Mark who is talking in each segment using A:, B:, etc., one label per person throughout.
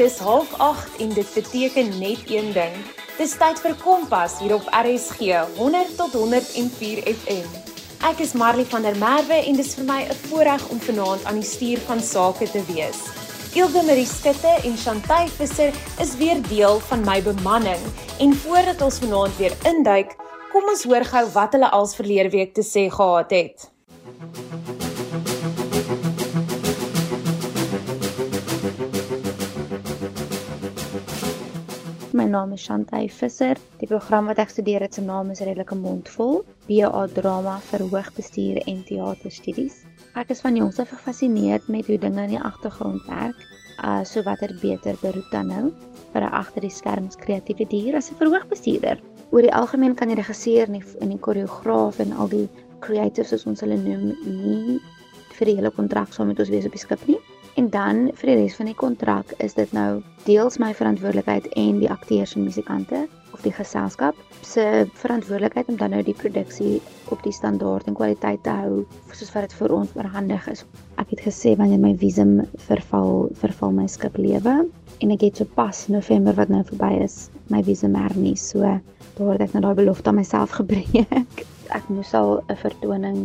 A: dis 08:30 en dit beteken net een ding. Dis tyd vir Kompas hier op RSG 100 tot 104 FM. Ek is Marley van der Merwe en dis vir my 'n voorreg om vanaand aan die stuur van sake te wees. Ilse Marie Skutte en Chantay Visser is weer deel van my bemanning en voordat ons vanaand weer induik, kom ons hoor gou wat hulle als verlede week te sê gehad het.
B: My naam is Shantay Visser. Die program wat ek studeer het se naam is Redelike Mondvol, BA Drama vir Hoogbestuur en Teaterstudies. Ek is van jongs af gefassineerd met hoe dinge in die agtergrond werk, uh so wat er beter beroep dan nou vir 'n agter die skerms kreatiewe dier as 'n verhoogbestuurder. Oor die algemeen kan die regisseur en die, die koreograaf en al die creatives soos ons hulle noem nie vir die hele kontrak saam met ons wees op die skip nie. En dan vir die res van die kontrak is dit nou deels my verantwoordelikheid en die akteurs en musikante of die geselskap se verantwoordelikheid om dan nou die produksie op die standaard en kwaliteit te hou soos wat dit vir ons oorhandig is. Ek het gesê wanneer my visum verval, verval my skip lewe en ek het so pas November wat nou verby is, my visum hernie so daar het ek nou daai belofte aan myself gebreek. Ek moes al 'n vertoning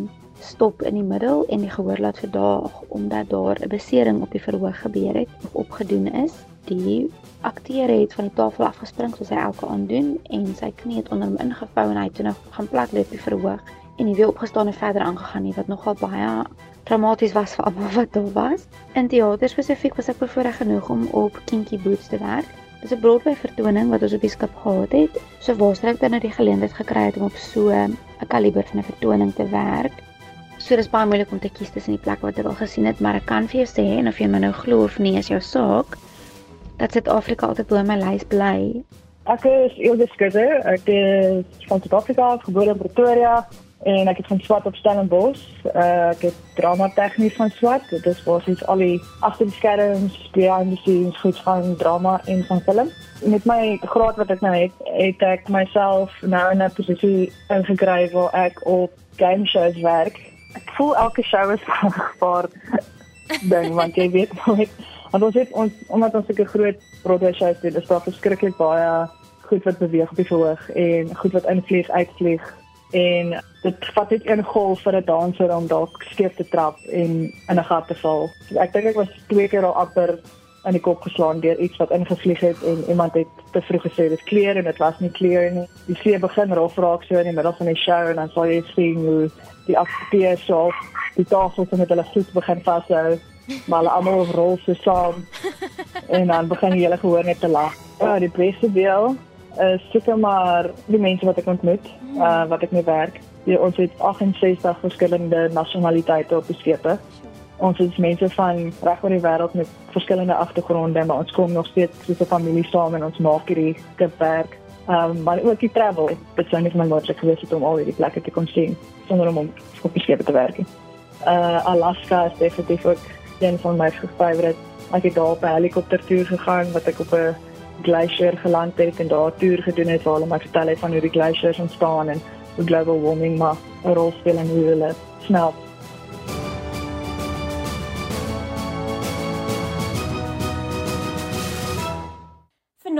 B: stop in die middel en die gehoor laat verdaag omdat daar 'n besering op die verhoog gebeur het of opgedoen is. Die akteur het van die tafel afgespring soos hy elke aand doen en sy knie het onder hom ingevou en hy het toe nog gaan plat loop die verhoog en nie weer opgestaan en verder aangegaan nie wat nogal baie traumaties was vir almal wat daar was. In teater spesifiek was ek bevoorreg genoeg om op Kinky Boots te werk. Dis 'n Broadway vertoning wat ons op die skip gehad het. So waarskynlik dan nou die geleentheid gekry het om op so 'n kaliber van 'n vertoning te werk. So dis baie moeilik om te kies tussen die plekke wat ek al gesien het, maar ek kan vir jou sê en of jy my nou glo of nie is jou saak dat Suid-Afrika altyd bo my lys bly.
C: Ek is Ilse Skudder. Ek is van Suid-Afrika, gebore in Pretoria en ek het van Swart op Stellenbosch. Uh, ek het drama tegnies van Swart. Dit is basies al die agter die skerms, behind the scenes goed van drama en van film. Met my graad wat ek nou het, het ek myself nou in 'n posisie ingekry waar ek op game shows werk voel elke show is gevaar ding want jy weet nooit want ons het ons omdat ons 'n groot Broadway show doen is daar verskriklik baie goed wat beweeg op die verhoog en goed wat invlieg uitvlieg en dit vat net een golf vir 'n danser om dalk skeef te trap en in 'n gat te val. Ek dink ek was twee keer al amper in die kop geslaan deur iets wat ingevlieg het en iemand het te vroeg gesê dit kleur en dit was nie kleur nie. Die see begin rof raak so in die middel van die show en dan sal jy sien hoe die akteurs so die tafels met hulle voet begin vashou, maar hulle almal rol so saam en dan begin die hele gehoor net te lag. Ja, die beste deel is seker maar die mense wat ek ontmoet, uh, wat ek mee werk. Die, ons het 68 verskillende nasionaliteite op die skepe. Ons is mense van reg oor die wêreld met verskillende agtergronde, maar ons kom nog steeds soos 'n familie saam en ons maak hierdie skip werk. Ehm um, maar ook die travel, dit sou net my moontlik gewees het om al hierdie plekke te kon sien sonder om op die skip te werk. Uh Alaska is definitief ook een van my favorite. Ek het daar op 'n helikoptertoer gegaan wat ek op 'n glacier geland het en daar toer gedoen het waar hulle my vertel het van hoe die glaciers ontstaan en hoe global warming maar 'n rol speel in hoe hulle smelt.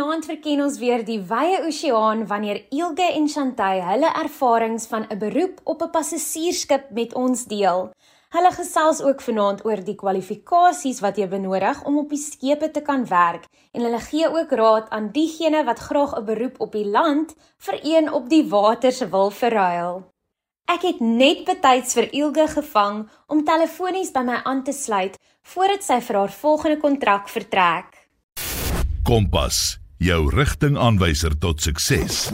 A: Vanaand verken ons weer die wye oseaan wanneer Ilge en Chantay hulle ervarings van 'n beroep op 'n passasiersskip met ons deel. Hulle gesels ook vanaand oor die kwalifikasies wat jy benodig om op die skepe te kan werk en hulle gee ook raad aan diegene wat graag 'n beroep op die land vir een op die waters wil verruil. Ek het net betyds vir Ilge gevang om telefonies by my aan te sluit voordat sy vir haar volgende kontrak vertrek.
D: Kompas, jou rigtingaanwyser tot sukses.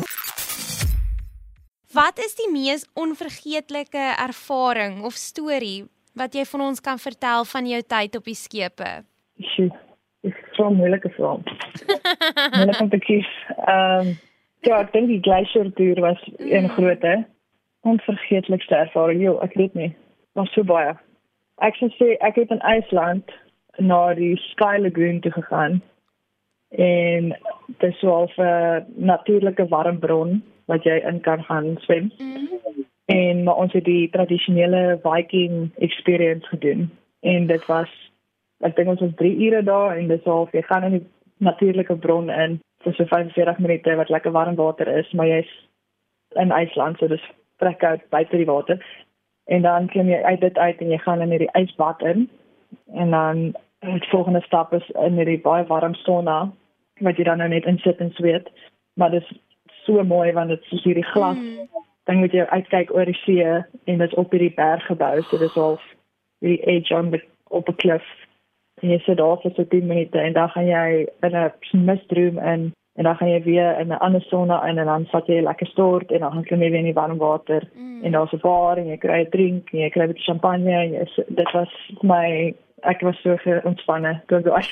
A: Wat is die mees onvergeetlike ervaring of storie wat jy van ons kan vertel van jou tyd op die skepe?
C: Sjoe, dis so 'n moeilike vraag. Moeilik om te kies. Ehm um, ja, ek dink die glacier tour was een mm. groot hè. Onvergeetlikste ervaring. Jo, ek weet nie. Was so baie. Ek sê ek het in IJsland na die Sky Lagoon toe gegaan en dit is so 'n natuurlike warm bron wat jy in kan gaan swem. Mm -hmm. En maar ons het die tradisionele Viking experience gedoen en dit was ek dink ons was 3 ure daar en dis al jy gaan in die natuurlike bron in vir so 45 minute wat lekker warm water is, maar jy's in IJsland, so dis trek uit buite die water. En dan klim jy uit dit uit en jy gaan in hierdie ysbad in. En dan die volgende stap is in hierdie baie warm sauna wat jy dan nou net insit en sweet. Maar dit is so mooi want dit is hierdie glas. Mm. Dan moet jy uitkyk oor die see en dit is op hierdie berg gebou, so dis al die edge on the op 'n klif. En jy sit daar vir so 10 minute en dan gaan jy in 'n mistroom in en dan gaan jy weer in 'n ander sauna in en dan vat jy lekker stort en dan gaan jy weer in die warm water mm. en daar's 'n bar en jy kry 'n drink en jy kry 'n bietjie champagne en jy, dit was my ek was so ontspanne. Toe ek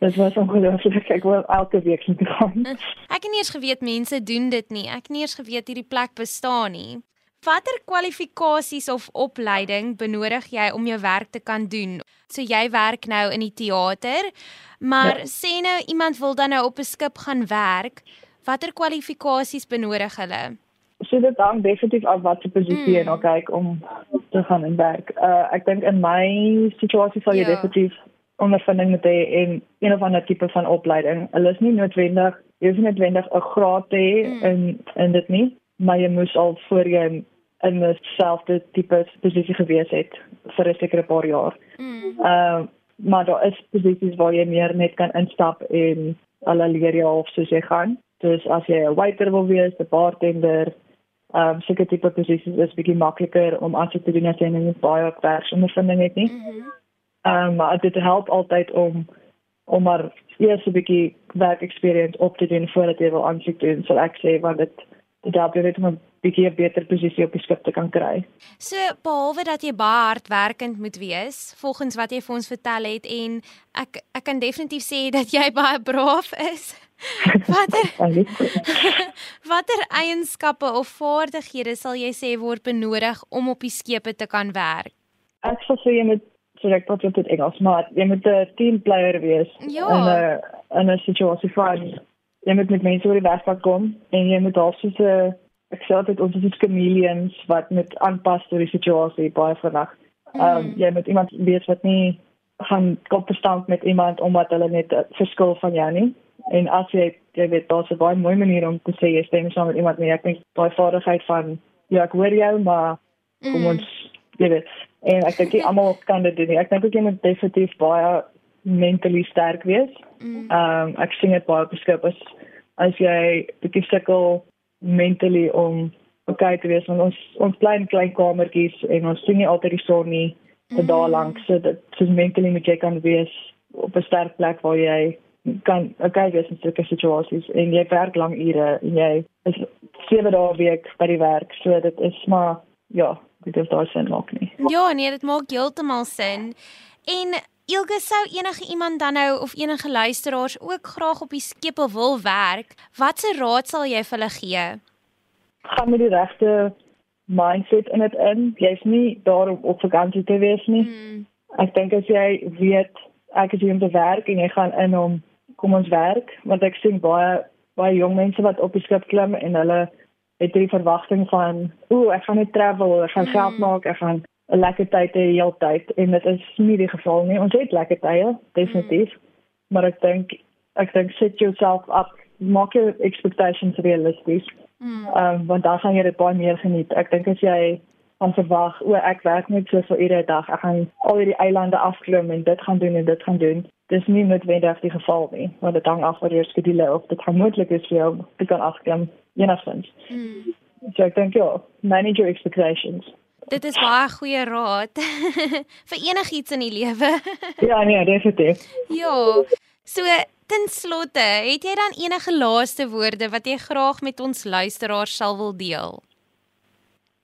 C: dit was ongelooflik. Ek wou elke week net gaan.
A: Ek het nie eens geweet mense doen dit nie. Ek het nie eens geweet hierdie plek bestaan nie. Watter kwalifikasies of opleiding benodig jy om jou werk te kan doen? So jy werk nou in die teater maar ja. sê nou iemand wil dan nou op 'n skip gaan werk. Watter kwalifikasies benodig hulle
C: so dit hang definitief af wat se posisie jy mm. nou kyk om te gaan in werk. Uh ek dink in my situasie sal jy ja. definitief ondervinding moet hê in een of ander tipe van opleiding. Hulle is nie noodwendig, jy hoef nie noodwendig 'n graad te hê mm. in in dit nie, maar jy moes al voor jy in 'n selfde tipe posisie gewees het vir 'n sekere paar jaar. Mm. Uh maar daar is posisies waar jy meer net kan instap en alle leer jy half soos jy gaan. Dus as jy 'n waiter wil wees, 'n bartender, um, seker tipe posisies is bietjie makliker om aan te doen as jy nie baie werksondervinding het nie. Mhm. Ehm um, maar dit help altyd om om maar eers 'n bietjie werk experience op te doen voordat jy wil aansoek doen. So ek sê want dit dit help jy net om 'n bietjie 'n beter posisie op die skip te kan kry.
A: So behalwe dat jy baie hardwerkend moet wees, volgens wat jy vir ons vertel het en ek ek kan definitief sê dat jy baie braaf is. Watter Watter eienskappe of vaardighede sal jy sê word benodig om op die skepe te kan werk?
C: Ek sal sê jy moet so ek praat dit Engels, maar jy moet 'n team player wees
A: ja.
C: in 'n in 'n situasie van jy moet met mense oor die weg kom en jy moet also so ek sê dit ons is chameleons wat met aanpas tot die situasie baie vinnig. Ehm um, mm. jy moet iemand wees wat nie gaan kop verstand met iemand omdat hulle net 'n verskil van jou nie en as jy jy weet daar's 'n baie mooi manier om te sê jy stem saam met iemand nie ek dink daai vaardigheid van ja ek hoor jou maar kom mm. ons jy weet en ek dink almal kan dit doen ek dink ook jy moet definitief baie mentally sterk wees mm. um ek sien dit baie beskryf as as jy bietjie sukkel mentally om okay te wees want ons ons bly in klein kamertjies en ons sien nie altyd die son nie te mm. daar lank so dit so mentally moet jy kan wees op 'n sterk plek waar jy kan okay wees in sulke situasies en jy werk lang ure en jy is 7 dae 'n week by die werk so dit is maar ja dit is daai sin maak nie.
A: Ja nee dit maak heeltemal sin. En Ilge sou enige iemand dan nou of enige luisteraars ook graag op die skepe wil werk watse raad sal jy vir hulle gee?
C: Gaan met die regte mindset in dit in. Jy's nie daar om op vakansie te wees nie. Hmm. ek dink as jy weet ek is hier om te werk en jy gaan in om kom ons werk want ek sien baie baie jong mense wat op die skip klim en hulle het die verwagting van ooh ek gaan net travel ek gaan geld mm. maak ek gaan 'n lekker tyd hê die hele tyd en dit is nie die geval nie ons het lekker tye definitief mm. maar ek dink ek dink set yourself up maak jou expectations realisties mm. um, want dan gaan jy dit baie meer geniet ek dink as jy van verwag o ek werk net so vir iedere dag ek gaan al hierdie eilande afklim en dit gaan doen en dit gaan doen dis nie noodwendig die geval nie want dit hang af van jou skedule of dit gaan moontlik is vir jou te kan afklim enigstens mm. so ek dink ja manage your expectations.
A: Dit is baie goeie raad vir enigiets in die lewe.
C: Ja nee definitief.
A: Ja so ten slotte het jy dan enige laaste woorde wat jy graag met ons luisteraars sal wil deel?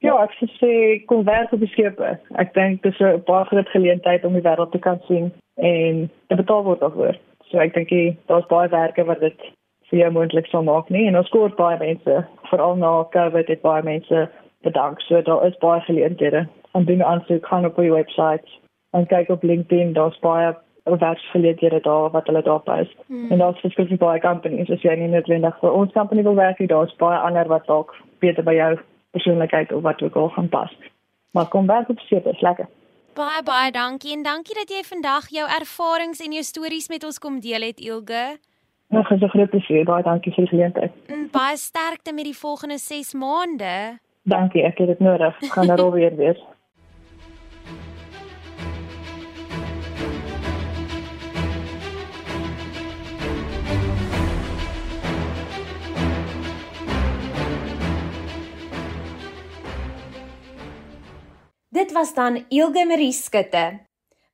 C: Ja, ek sê kom werk op die skepe. Ek dink dis 'n baie groot geleentheid om die wêreld te kan sien en te betaal word daarvoor. So ek dink daar's baie werke wat dit vir jou moontlik sal maak nie en ons skoor baie mense, veral na COVID het baie mense bedank. So daar is baie geleenthede. Om dinge aan te kan op die webwerf en kyk op LinkedIn, daar's baie werksgeleenthede daar wat hulle daar post. Hmm. En daar's verskeie baie companies, as jy nie net wendig vir ons company wil werk, daar's baie ander wat dalk beter by jou persoonlikheid of wat ook al gaan pas. Maar kom werk op is lekker.
A: Baie baie dankie en dankie dat jy vandag jou ervarings en jou stories met ons kom deel het Ilge.
C: Nog 'n groot plesier. Baie dankie vir die geleentheid.
A: En baie sterkte met die volgende 6 maande.
C: Dankie, ek het dit nodig. Gaan daar weer wees.
A: Dit was dan Ilge Marie Skutte.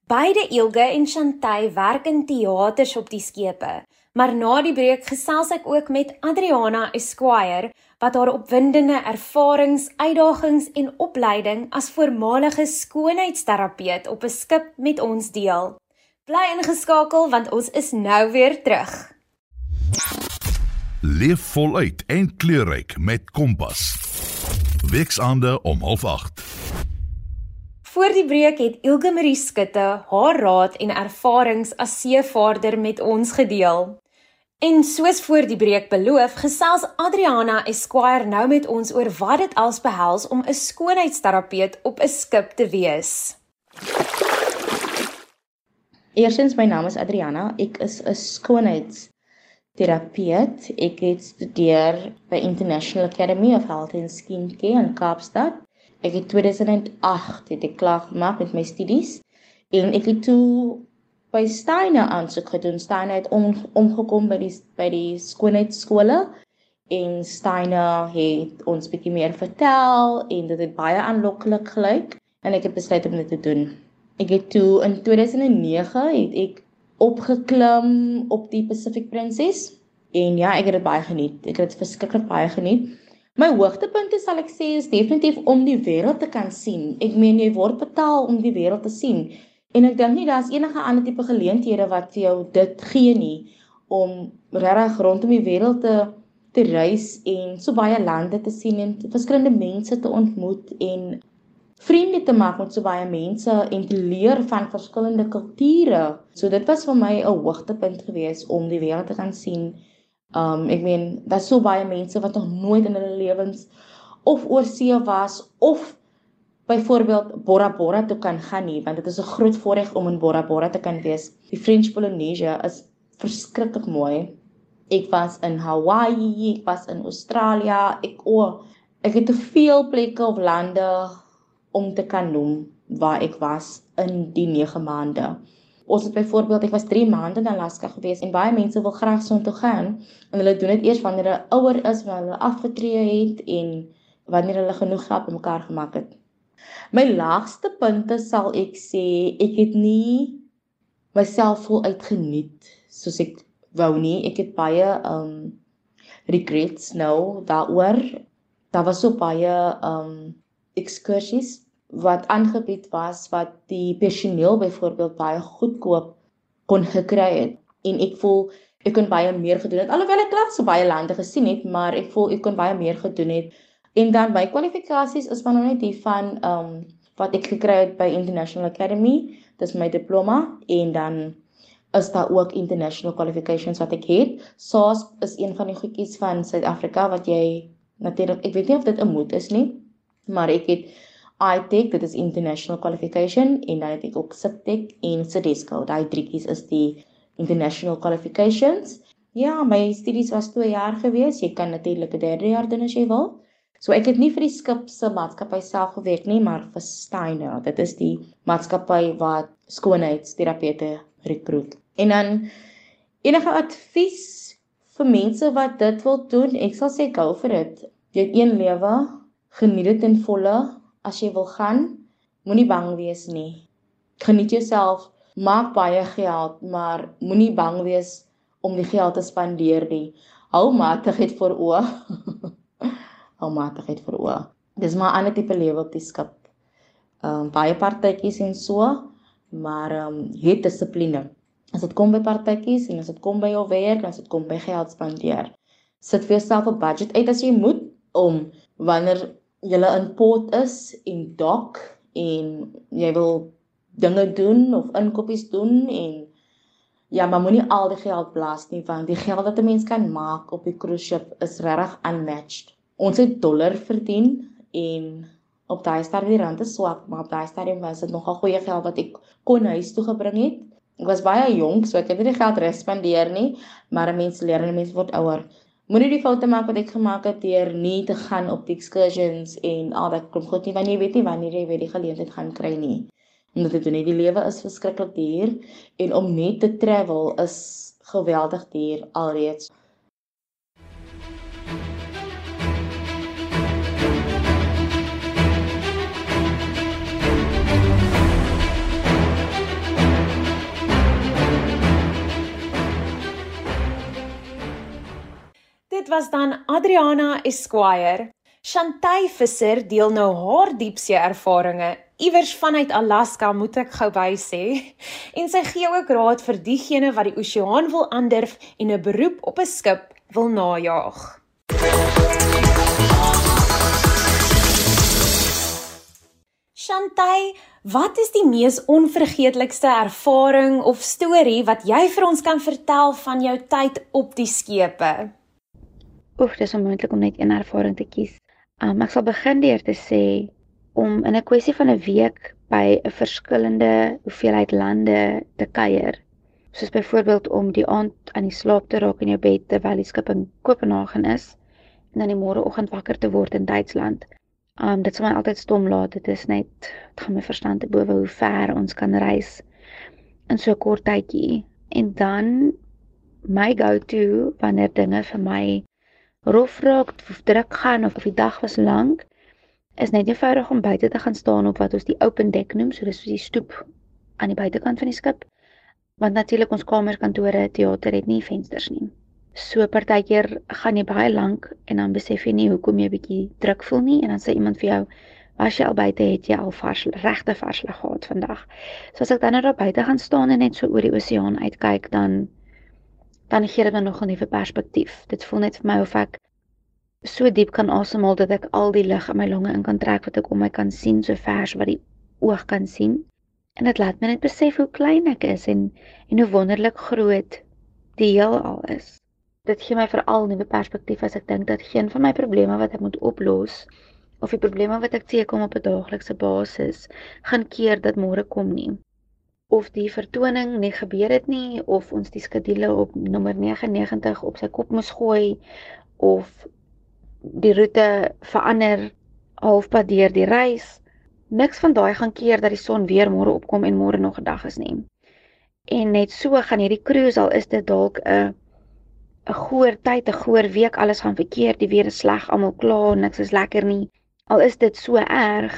A: Beide Ilge en Chantay werk in teaters op die skepe, maar na die breek gesels ek ook met Adriana Esquire wat haar opwindende ervarings, uitdagings en opleiding as voormalige skoonheidsterapeut op 'n skip met ons deel. Bly ingeskakel want ons is nou weer terug.
D: Leef voluit en kleurryk met Kompas. Weksaande om 08:30.
A: Voor die breek het Ilge Marie Skutte haar raad en ervarings as seevaarder met ons gedeel. En soos voor die breek beloof, gesels Adriana Esquire nou met ons oor wat dit als behels om 'n skoonheidsterapeut op 'n skip te wees.
E: Eerstens my naam is Adriana. Ek is 'n skoonheidsterapeut. Ek het studeer by International Academy of Health and Skincare in Kaapstad Ek het 2008 het ek klaar gemaak met my studies en ek het toe by Steiner aansoek gedoen. Steiner het om, omgekom by die by die skoonheidskole en Steiner het ons bietjie meer vertel en dit het baie aanloklik gelyk en ek het besluit om dit te doen. Ek het toe in 2009 het ek opgeklim op die Pacific Princess en ja, ek het dit baie geniet. Ek het dit verskriklik baie geniet. My hoogtepunte sal ek sê is definitief om die wêreld te kan sien. Ek meen jy word betaal om die wêreld te sien. En ek dink nie daar's enige ander tipe geleenthede wat vir jou dit gee nie om regtig rondom die wêreld te te reis en so baie lande te sien en verskillende mense te ontmoet en vriende te maak met so baie mense en te leer van verskillende kulture. So dit was vir my 'n hoogtepunt geweest om die wêreld te kan sien Um ek meen daar's so baie mense wat nog nooit in hulle lewens of oor see was of byvoorbeeld Bora Bora toe kan gaan nie want dit is 'n groot voorreg om in Bora Bora te kan wees. Die French Polynesia is verskriklik mooi. Ek was in Hawaii, ek was in Australië, ek o, ek het te veel plekke of lande om te kan noem waar ek was in die 9 maande. Ons het byvoorbeeld ek was 3 maande in Alaska gewees en baie mense wil graag son toe gaan en hulle doen dit eers wanneer hulle ouer is, wanneer hulle afgetree het en wanneer hulle genoeg geld bymekaar gemaak het. My laagste punte sal ek sê ek het nie myself vol uitgeniet soos ek wou nie. Ek het baie um regrets nou daaroor. Daar was so baie um excursions wat aangebied was wat die personeel byvoorbeeld baie goedkoop kon gekry het. En ek voel ek kon baie meer gedoen het alhoewel ek klaar so baie lande gesien het maar ek voel ek kon baie meer gedoen het. En dan my kwalifikasies is van net die van ehm um, wat ek gekry het by International Academy dis my diploma en dan is daar ook international qualifications wat ek het. SARS is een van die goedjies van Suid-Afrika wat jy natuurlik ek weet nie of dit 'n moet is nie maar ek het iTech, dit is international qualification en dan het ek ook SITEC en CEDESCO. Daai drietjies is die international qualifications. Ja, my studies was 2 jaar gewees. Jy kan natuurlik 'n derde jaar doen as jy wil. So ek het nie vir die skip se maatskappy self gewerk nie, maar vir Steiner. Dit is die maatskappy wat skoonheidsterapeute rekruut. En dan enige advies vir mense wat dit wil doen, ek sal sê go for it. Jy het een lewe, geniet dit in volle as jy wil gaan, moenie bang wees nie. Geniet jouself, maak baie geld, maar moenie bang wees om die geld te spandeer nie. Hou matigheid vir oë. Hou matigheid vir oë. Dis maar 'n ander tipe lewe op die skip. Ehm um, baie partytjies en so, maar ehm um, het dissipline. As dit kom by partytjies en as dit kom by jou werk, as dit kom by geld spandeer, sit vir jouself 'n budget uit as jy moet om wanneer julle in pot is en dok en jy wil dinge doen of inkopies doen en ja, maar moenie al die geld blaas nie want die geld wat 'n mens kan maak op die cruise ship is regtig unmatched. Ons het dollar verdien en Op daai stadium die rand is swak, maar op daai stadium was dit nogal goeie geld wat ek kon huis toe gebring het. Ek was baie jonk, so ek het nie die geld res spandeer nie, maar 'n mens leer en 'n mens word ouer. Moenie die foute maak wat ek gemaak het deur nie te gaan op die excursions en al daai klomp goed nie, want jy weet nie wanneer jy weer die geleentheid gaan kry nie. Omdat dit net die lewe is verskriklik duur en om net te travel is geweldig duur alreeds.
A: Dit was dan Adriana Esquire. Chantay Visser deel nou haar diepsee ervarings iewers vanuit Alaska moet ek gou by sê. En sy gee ook raad vir diegene wat die oseaan wil aandurf en 'n beroep op 'n skip wil najag. Chantay, wat is die mees onvergeetlikste ervaring of storie wat jy vir ons kan vertel van jou tyd op die skepe?
B: Oef, dis onmoontlik om net een ervaring te kies. Um, ek sal begin deur te sê om in 'n kwessie van 'n week by 'n verskillende hoeveelheid lande te kuier. Soos byvoorbeeld om die aand aan die slaap te raak in jou bed terwyl die skip in Kopenhagen is en dan die môreoggend wakker te word in Duitsland. Um dit sou my altyd stom laat. Dit is net dit gaan my verstand te bowe hoe ver ons kan reis in so 'n kort tydjie. En dan my go-to wanneer dinge vir my rof raak of druk gaan of die dag was lank, is net eenvoudig om buite te gaan staan op wat ons die open deck noem, so dis die stoep aan die buitekant van die skip. Want natuurlik ons kamers, kantore, teater het nie vensters nie. So partykeer gaan jy baie lank en dan besef jy nie hoekom jy bietjie druk voel nie en dan sê iemand vir jou as jy al buite het jy al vars regte vars lig gehad vandag. So as ek dan net daar buite gaan staan en net so oor die oseaan uitkyk dan dan gee dit my nog 'n nuwe perspektief. Dit voel net vir my of ek so diep kan asemhaal dat ek al die lug in my longe in kan trek wat ek om my kan sien so vers wat die oog kan sien. En dit laat my net besef hoe klein ek is en en hoe wonderlik groot die heelal is. Dit gee my veral 'n nuwe perspektief as ek dink dat geen van my probleme wat ek moet oplos of die probleme wat ek teekom op 'n daaglikse basis gaan keer dat môre kom nie. Of die vertoning nie gebeur het nie of ons die skedule op nommer 99 op sy kop moes gooi of die roete verander halfpad deur die reis. Niks van daai gaan keer dat die son weer môre opkom en môre nog 'n dag is nie. En net so gaan hierdie cruise al is dit dalk 'n 'n goeie tyd, 'n goeie week, alles gaan verkeerd, die weer is sleg, almal kla, niks is lekker nie. Al is dit so erg,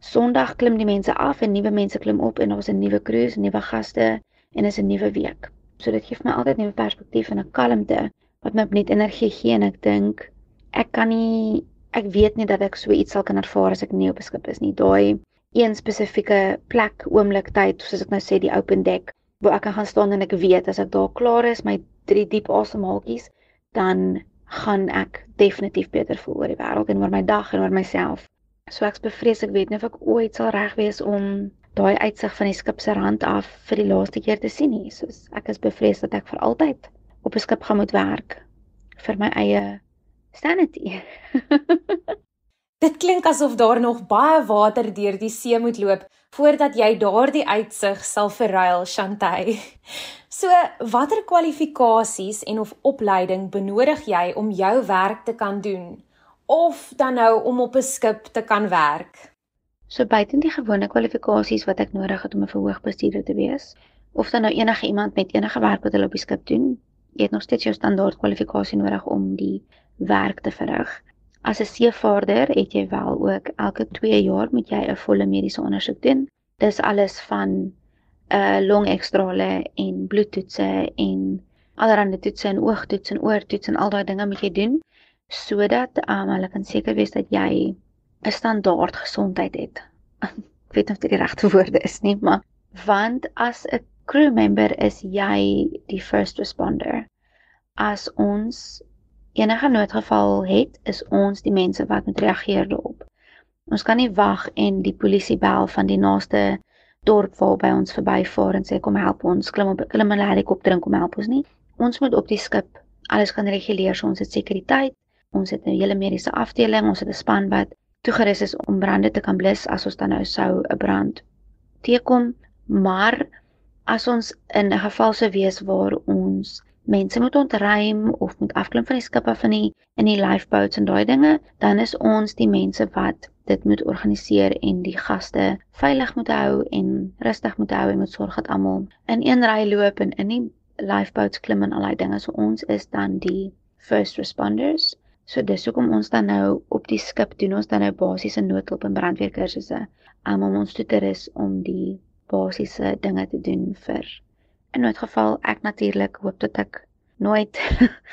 B: Sondag klim die mense af en nuwe mense klim op en daar's 'n nuwe cruise, nuwe gaste en is 'n nuwe week. So dit gee vir my altyd 'n nuwe perspektief en 'n kalmte wat my net energie gee en ek dink ek kan nie ek weet nie dat ek so iets sal kan ervaar as ek nie op 'n skip is nie. Daai een spesifieke plek, oomblik, tyd, soos ek nou sê, die open deck waar ek kan gaan staan en ek weet as ek daar klaar is, my drie diep asemhaltjies, dan gaan ek definitief beter voel oor die wêreld en oor my dag en oor myself. So ek's bevrees ek weet nie of ek ooit sal reg wees om daai uitsig van die skip se rand af vir die laaste keer te sien nie. Soos ek is bevrees dat ek vir altyd op 'n skip gaan moet werk vir my eie sanity.
A: Dit klink asof daar nog baie water deur die see moet loop voordat jy daardie uitsig sal verruil, Chantay. So, watter kwalifikasies en of opleiding benodig jy om jou werk te kan doen of dan nou om op 'n skip te kan werk?
B: So buite die gewone kwalifikasies wat ek nodig het om 'n verhoogbestuurder te wees, of dan nou enige iemand met enige werk wat hulle op die skip doen, jy het nog steeds jou standaard kwalifikasie nodig om die werk te verrig. As 'n seevaarder het jy wel ook elke 2 jaar moet jy 'n volle mediese ondersoek doen. Dis alles van 'n uh, longekstrale en bloedtoetse en allerlei toetse en oogtoets en oortoets en al daai dinge moet jy doen sodat um, hulle kan seker wees dat jy 'n standaard gesondheid het. Ek weet nie of dit die regte woorde is nie, maar want as 'n crew member is jy die first responder. As ons enige noodgeval het, is ons die mense wat moet reageer daarop. Ons kan nie wag en die polisie bel van die naaste dorp waar by ons verbyvaar en sê kom help ons, klim op klim 'n helikopter en kom help ons nie. Ons moet op die skip alles kan reguleer, so ons het sekuriteit, ons het 'n hele mediese afdeling, ons het 'n span wat toegerus is om brande te kan blus as ons dan nou sou 'n brand teekom, maar as ons in 'n geval sou wees waar ons mense moet ontruim of moet afklim van die skip af in die in die lifeboats en daai dinge, dan is ons die mense wat dit moet organiseer en die gaste veilig moet hou en rustig moet hou en moet sorg dat almal in een ry loop en in die lifeboats klim en al daai dinge. So ons is dan die first responders. So dis hoekom ons dan nou op die skip doen ons dan nou basiese noodhulp en brandweerkursusse um, om ons toe te rus om die basiese dinge te doen vir 'n noodgeval. Ek natuurlik hoop dat ek nooit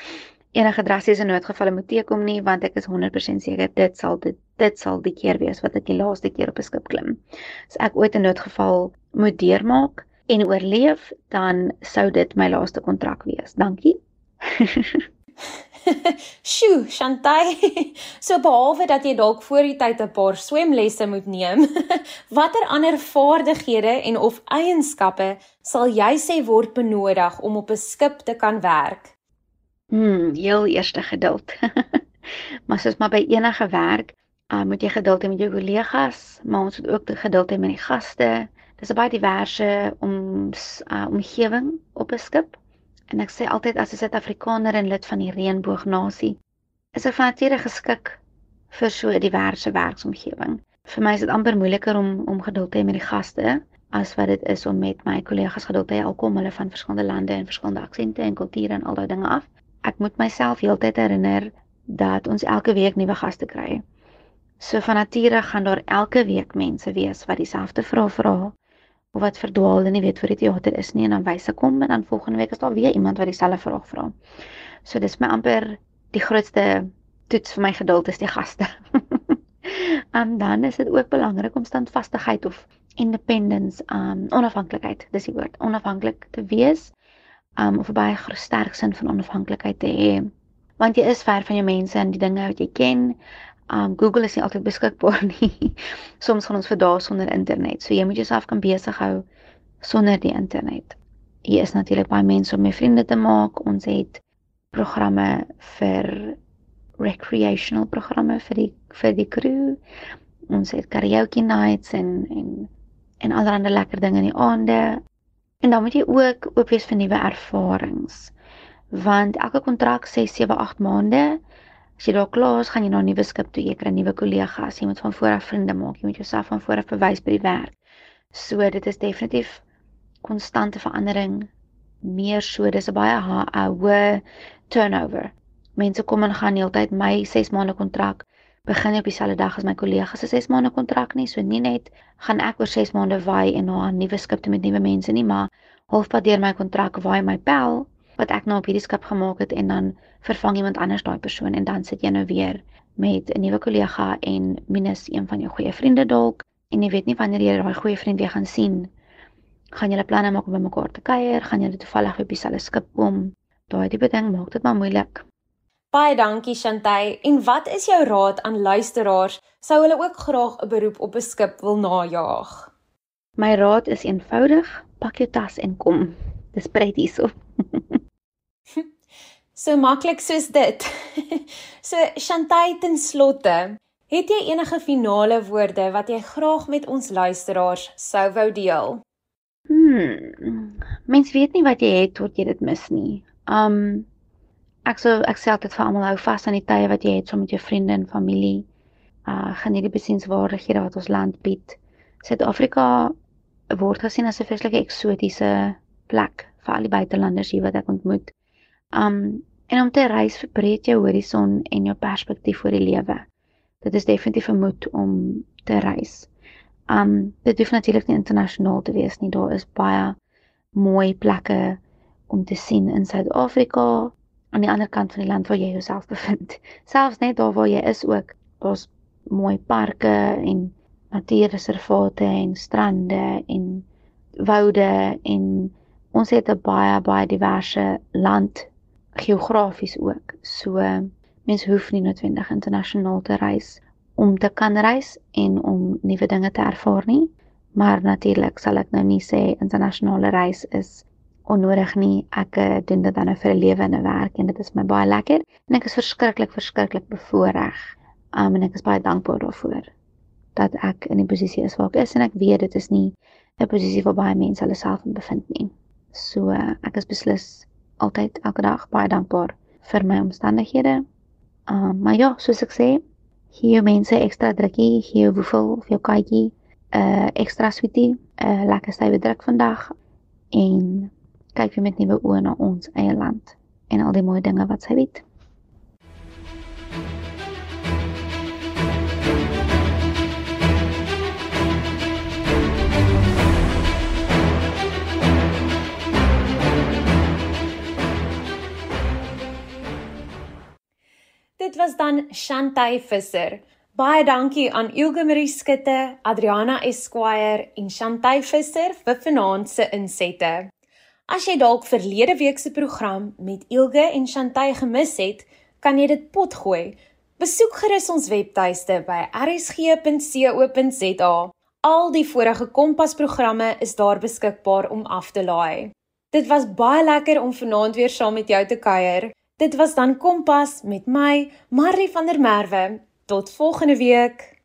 B: enige drastiese noodgevalle moet teekom nie want ek is 100% seker dit sal dit dit sal die keer wees wat ek die laaste keer op 'n skip klim. As ek ooit 'n noodgeval moet deurmaak en oorleef, dan sou dit my laaste kontrak wees. Dankie.
A: Sjoe, Shantai. So behalwe dat jy dalk voor die tyd 'n paar swemlesse moet neem, watter ander vaardighede en of eienskappe sal jy sê word benodig om op 'n skip te kan werk?
B: Hmm, heel eerste geduld. maar soos maar by enige werk, uh, moet jy geduld hê met jou kollegas, maar ons moet ook geduld hê met die gaste. Dis 'n baie diverse om uh, omgewing op 'n skip. En ek sê altyd as 'n Suid-Afrikaner en lid van die reënboognasie, is ek van nature geskik vir so 'n diverse werksomgewing. Vir my is dit amper moeiliker om om geduld te hê met die gaste as wat dit is om met my kollegas geduld te hê alkom hulle van verskillende lande en verskillende aksente en kulture en al daai dinge af. Ek moet myself heeltyd herinner dat ons elke week nuwe gaste kry. So van nature gaan daar elke week mense wees wat dieselfde vrae vra of wat verdwaal en nie weet waar die teater is nie en dan wys ek kom en dan volgende week is daar weer iemand wat dieselfde vraag vra. So dis my amper die grootste toets vir my geduld is die gaste. en dan is dit ook belangrik om standvastigheid of independence, um onafhanklikheid, dis die woord, onafhanklik te wees. Um of 'n baie sterk sin van onafhanklikheid te hê. Want jy is ver van jou mense en die dinge wat jy ken. Um Google is nie altyd beskikbaar nie. Soms gaan ons vir dae sonder internet. So jy moet jouself kan besig hou sonder die internet. Hier is natuurlik baie mense om mee vriende te maak. Ons het programme vir recreational programme vir die vir die crew. Ons het karaoke nights en en en allerlei lekker dinge in die aande. En dan moet jy ook oop wees vir nuwe ervarings. Want elke kontrak sê 7, 8 maande As jy daar klaar is, gaan jy na 'n nuwe skip toe, jy kry nuwe kollegas, jy moet van voor af vriende maak, jy moet jouself van voor af bewys by die werk. So dit is definitief konstante verandering. Meer so, dis 'n baie hoë turnover. Mense kom en gaan heeltyd my 6 maande kontrak begin op dieselfde dag as my kollegas se 6 maande kontrak nie. So nie net gaan ek oor 6 maande waai en na 'n nuwe skip toe met nuwe mense nie, maar halfpad deur my kontrak waai my pel wat ek nou op hierdie skip gemaak het en dan vervang iemand anders daai persoon en dan sit jy nou weer met 'n nuwe kollega en minus een van jou goeie vriende dalk en jy weet nie wanneer jy daai goeie vriend weer gaan sien. Gaan julle planne maak om by mekaar te kuier? Gaan julle toevallig op dieselfde skip kom? Daai tipe ding maak dit maar moeilik.
A: Baie dankie Shantay. En wat is jou raad aan luisteraars sou hulle ook graag 'n beroep op 'n skip wil najaag?
B: My raad is eenvoudig: pak jou tas en kom. Dis pretty so.
A: So maklik soos dit. so Shantay ten slotte, het jy enige finale woorde wat jy graag met ons luisteraars sou wou deel?
B: Hmm. Mens weet nie wat jy het tot jy dit mis nie. Um ek sou ek sê altyd vir almal hou vas aan die tye wat jy het saam so met jou vriende en familie. Uh geniet die besienswaardighede wat ons land bied. Suid-Afrika word gesien as 'n vreeslike eksotiese plek vir al die buitelanders hier wat ek ontmoet. Um en om te reis verbreek jou horison en jou perspektief oor die lewe. Dit is definitief 'n moed om te reis. Um dit hoef natuurlik nie internasionaal te wees nie. Daar is baie mooi plekke om te sien in Suid-Afrika aan die ander kant van die land waar jy jouself bevind. Selfs net daar waar jy is ook, daar's mooi parke en natuurreservate en strande en woude en ons het 'n baie baie diverse land geografies ook. So mense hoef nie noodwendig internasionaal te reis om te kan reis en om nuwe dinge te ervaar nie. Maar natuurlik sal ek nou nie sê internasionale reis is onnodig nie. Ek eh, doen dit dan nou vir 'n lewe en 'n werk en dit is my baie lekker en ek is verskriklik verskriklik bevoorreg Um, en ek is baie dankbaar daarvoor dat ek in die posisie is waar ek is en ek weet dit is nie 'n posisie waar baie mense hulle self in bevind nie. So ek is beslis altyd elke dag baie dankbaar vir my omstandighede. Um, maar ja, soos ek sê, hier mense ekstra drukkie, hier woefel of jou katjie, 'n uh, ekstra sweetie, 'n uh, lekker stywe druk vandag en kyk weer met nuwe oë na ons eie land en al die mooi dinge wat sy weet.
A: Was dan Shantay Visser. Baie dankie aan Ilge Marie Skutte, Adriana Esquire en Shantay Visser vir vanaand se insette. As jy dalk verlede week se program met Ilge en Shantay gemis het, kan jy dit potgooi. Besoek gerus ons webtuiste by rsg.co.za. Al die vorige Kompas-programme is daar beskikbaar om af te laai. Dit was baie lekker om vanaand weer saam met jou te kuier. Dit was dan Kompas met my, Marie van der Merwe. Tot volgende week.